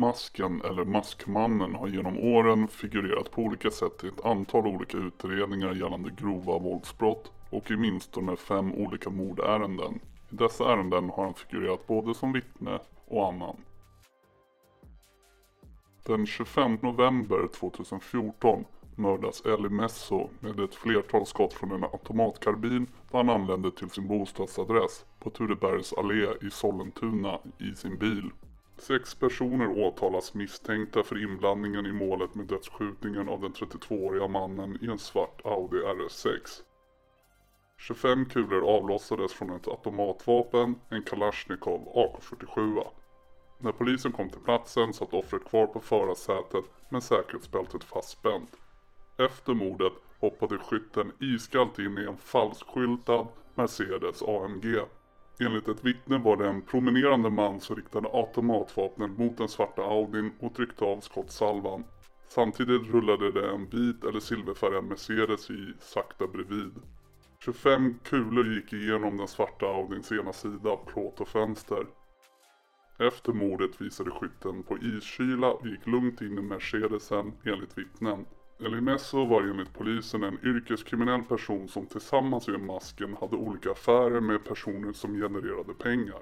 Masken eller Maskmannen har genom åren figurerat på olika sätt i ett antal olika utredningar gällande grova våldsbrott och i åtminstone fem olika mordärenden. I dessa ärenden har han figurerat både som vittne och annan. Den 25 november 2014 mördas Ellie Messo med ett flertal skott från en automatkarbin då han anlände till sin bostadsadress på Turebergs allé i Sollentuna i sin bil. Sex personer åtalas misstänkta för inblandningen i målet med dödsskjutningen av den 32-åriga mannen i en svart Audi RS6. 25 kulor avlossades från ett automatvapen, en Kalashnikov AK47. När polisen kom till platsen satt offret kvar på förarsätet med säkerhetsbältet fastspänt. Efter mordet hoppade skytten iskallt in i en falskskyltad Mercedes AMG. Enligt ett vittne var det en promenerande man som riktade automatvapnet mot den svarta Audin och tryckte av skottsalvan. Samtidigt rullade det en vit eller silverfärgad Mercedes i sakta bredvid. 25 kulor gick igenom den svarta Audins ena sida, plåt och fönster. Efter mordet visade skytten på iskyla och gick lugnt in i Mercedesen enligt vittnen. Elimesso var enligt polisen en yrkeskriminell person som tillsammans med masken hade olika affärer med personer som genererade pengar.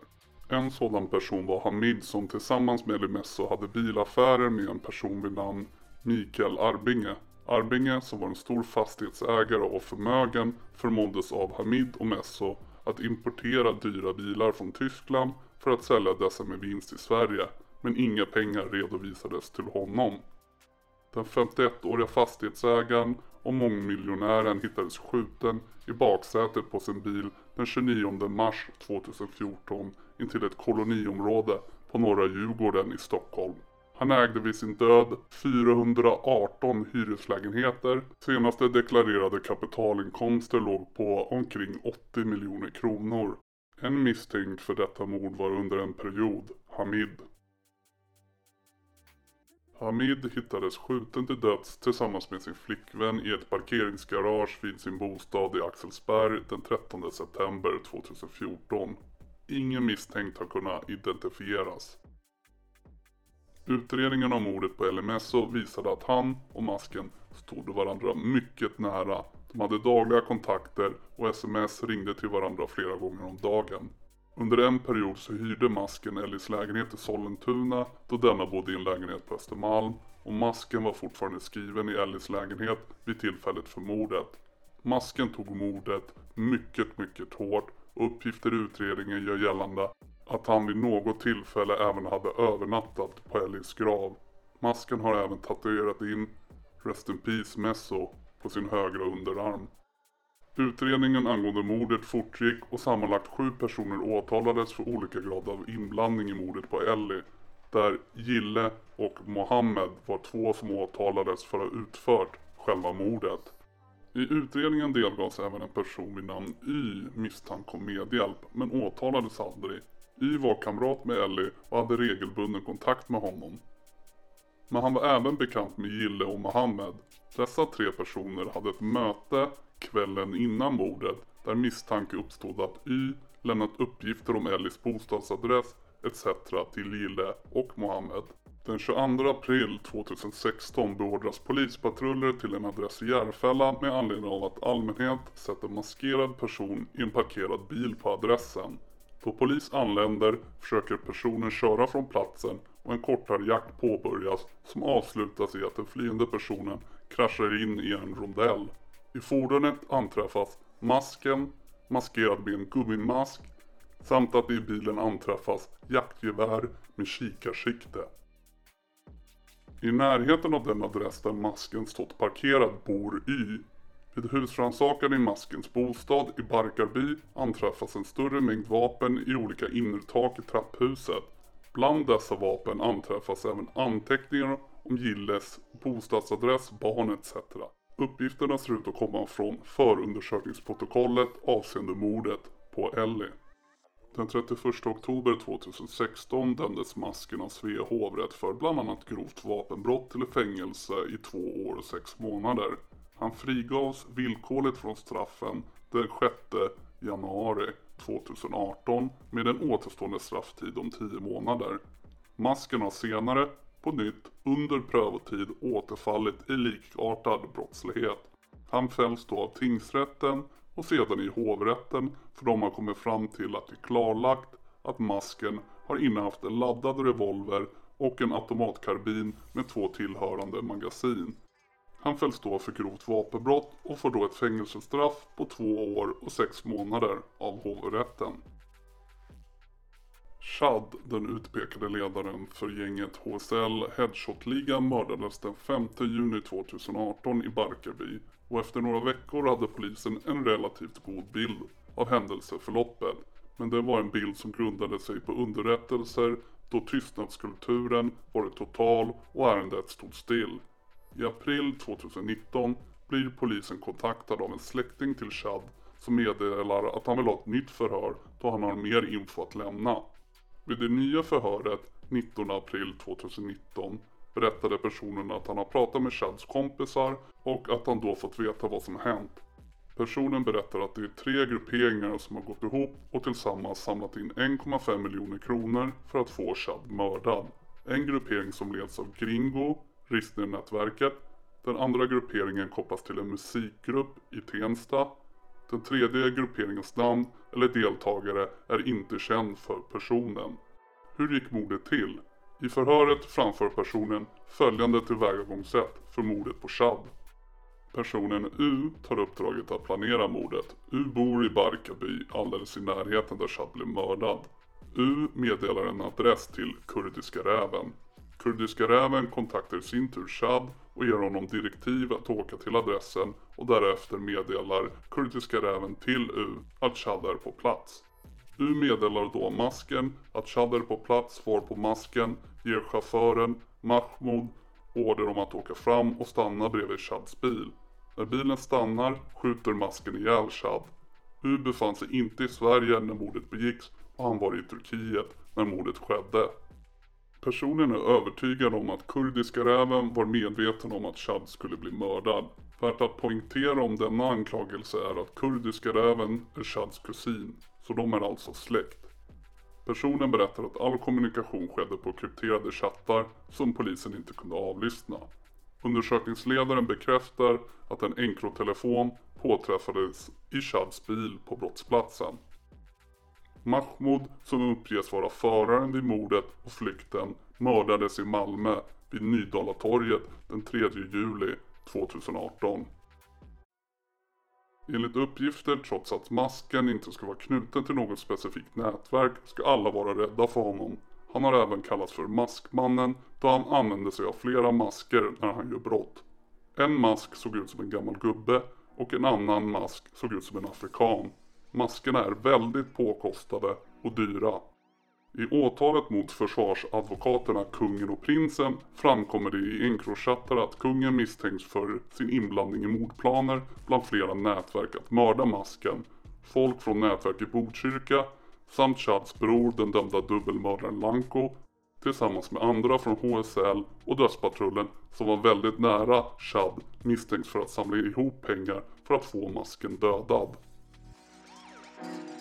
En sådan person var Hamid som tillsammans med Elimesso hade bilaffärer med en person vid namn Mikael Arbinge. Arbinge, som var en stor fastighetsägare och förmögen, förmåddes av Hamid och Messo att importera dyra bilar från Tyskland för att sälja dessa med vinst i Sverige, men inga pengar redovisades till honom. Den 51-åriga fastighetsägaren och mångmiljonären hittades skjuten i baksätet på sin bil den 29 mars 2014 intill ett koloniområde på norra Djurgården i Stockholm. Han ägde vid sin död 418 hyreslägenheter. Senaste deklarerade kapitalinkomster låg på omkring 80 miljoner kronor. En misstänkt för detta mord var under en period Hamid. Hamid hittades skjuten till döds tillsammans med sin flickvän i ett parkeringsgarage vid sin bostad i Axelsberg den 13 september 2014. Ingen misstänkt har kunnat identifieras. Utredningen av mordet på LMSO visade att han och masken stod varandra mycket nära. De hade dagliga kontakter och sms ringde till varandra flera gånger om dagen. Under en period så hyrde Masken Ellis lägenhet i Sollentuna då denna bodde i en lägenhet på Östermalm och Masken var fortfarande skriven i Ellis lägenhet vid tillfället för mordet. Masken tog mordet mycket, mycket hårt och uppgifter i utredningen gör gällande att han vid något tillfälle även hade övernattat på Ellis grav. Masken har även tatuerat in Rest in Peace Messo på sin högra underarm. Utredningen angående mordet fortgick och sammanlagt sju personer åtalades för olika grad av inblandning i mordet på Ellie. Där Gille och Mohammed var två som åtalades för att ha utfört själva mordet. I utredningen delgavs även en person vid namn Y misstanke om medhjälp men åtalades aldrig. Y var kamrat med Ellie och hade regelbunden kontakt med honom. Men han var även bekant med Gille och Mohammed. Dessa tre personer hade ett möte kvällen innan mordet där misstanke uppstod att Y lämnat uppgifter om Ellis bostadsadress etc. till Gille och Mohammed. Den 22 april 2016 beordras polispatruller till en adress i Järfälla med anledning av att allmänhet sett en maskerad person i en parkerad bil på adressen. Då polis anländer försöker personen köra från platsen och en kortare jakt påbörjas som avslutas i att den flyende personen kraschar in i en rondell. I fordonet anträffas masken maskerad med en gummimask samt att det i bilen anträffas jaktgevär med kikarsikte. I närheten av den adress där masken stått parkerad bor Y. Vid husrannsakan i maskens bostad i Barkarby anträffas en större mängd vapen i olika innertak i trapphuset. Bland dessa vapen anträffas även anteckningar om Gilles bostadsadress, barn etc. Uppgifterna ser ut att komma från förundersökningsprotokollet avseende mordet på Ellie. Den 31 oktober 2016 dömdes Masken av Svea hovrätt för bland annat grovt vapenbrott till fängelse i två år och sex månader. Han frigavs villkorligt från straffen den 6 januari 2018 med en återstående strafftid om 10 månader. Masken har senare, på nytt, under prövotid återfallit i likartad brottslighet. Han fälls då av tingsrätten och sedan i hovrätten för de har kommit fram till att det är klarlagt att masken har innehaft en laddad revolver och en automatkarbin med två tillhörande magasin. Han fälls då för grovt vapenbrott och får då ett fängelsestraff på två år och sex månader av hovrätten. Chad, den utpekade ledaren för gänget HSL Headshot-ligan mördades den 5 juni 2018 i Barkarby och efter några veckor hade polisen en relativt god bild av händelseförloppet. Men det var en bild som grundade sig på underrättelser då tystnadskulturen varit total och ärendet stod still. I april 2019 blir polisen kontaktad av en släkting till Chad som meddelar att han vill ha ett nytt förhör då han har mer info att lämna. Vid det nya förhöret 19 april 2019 berättade personen att han har pratat med Chads kompisar och att han då fått veta vad som hänt. Personen berättar att det är tre grupperingar som har gått ihop och tillsammans samlat in 1,5 miljoner kronor för att få Chad mördad. En gruppering som leds av Gringo, Ristner-nätverket, Den andra grupperingen kopplas till en musikgrupp i Tensta. Den tredje grupperingens namn eller deltagare är inte känd för personen. Hur gick mordet till? I förhöret framför personen följande tillvägagångssätt för mordet på Chad. Personen U tar uppdraget att planera mordet. U bor i Barkarby alldeles i närheten där Chad blev mördad. U meddelar en adress till Kurdiska räven. Kurdiska räven kontaktar i sin tur Chad och ger honom direktiv att åka till adressen och därefter meddelar Kurdiska räven till U att Chad är på plats. U meddelar då masken att Chad är på plats får på masken ger chauffören Mahmoud order om att åka fram och stanna bredvid Chads bil. När bilen stannar skjuter masken ihjäl Chad. U befann sig inte i Sverige när mordet begicks och han var i Turkiet när mordet skedde. Personen är övertygad om att kurdiska räven var medveten om att Chad skulle bli mördad. Värt att poängtera om denna anklagelse är att kurdiska räven är Chads kusin, så de är alltså släkt. Personen berättar att all kommunikation skedde på krypterade chattar som polisen inte kunde avlyssna. Undersökningsledaren bekräftar att en enkrotelefon påträffades i Chads bil på brottsplatsen. Mahmoud, som uppges vara föraren vid mordet och flykten, mördades i Malmö vid Nydalatorget den 3 juli 2018. Enligt uppgifter, trots att masken inte ska vara knuten till något specifikt nätverk, ska alla vara rädda för honom. Han har även kallats för Maskmannen då han använder sig av flera masker när han gör brott. En mask såg ut som en gammal gubbe och en annan mask såg ut som en afrikan. Maskerna är väldigt påkostade och dyra. I åtalet mot försvarsadvokaterna Kungen och Prinsen framkommer det i Encrochattar att kungen misstänks för sin inblandning i mordplaner bland flera nätverk att mörda masken, folk från nätverket Botkyrka samt Chads bror den dömda dubbelmördaren Lanko tillsammans med andra från HSL och Dödspatrullen som var väldigt nära Chad misstänks för att samla ihop pengar för att få masken dödad. Thank you.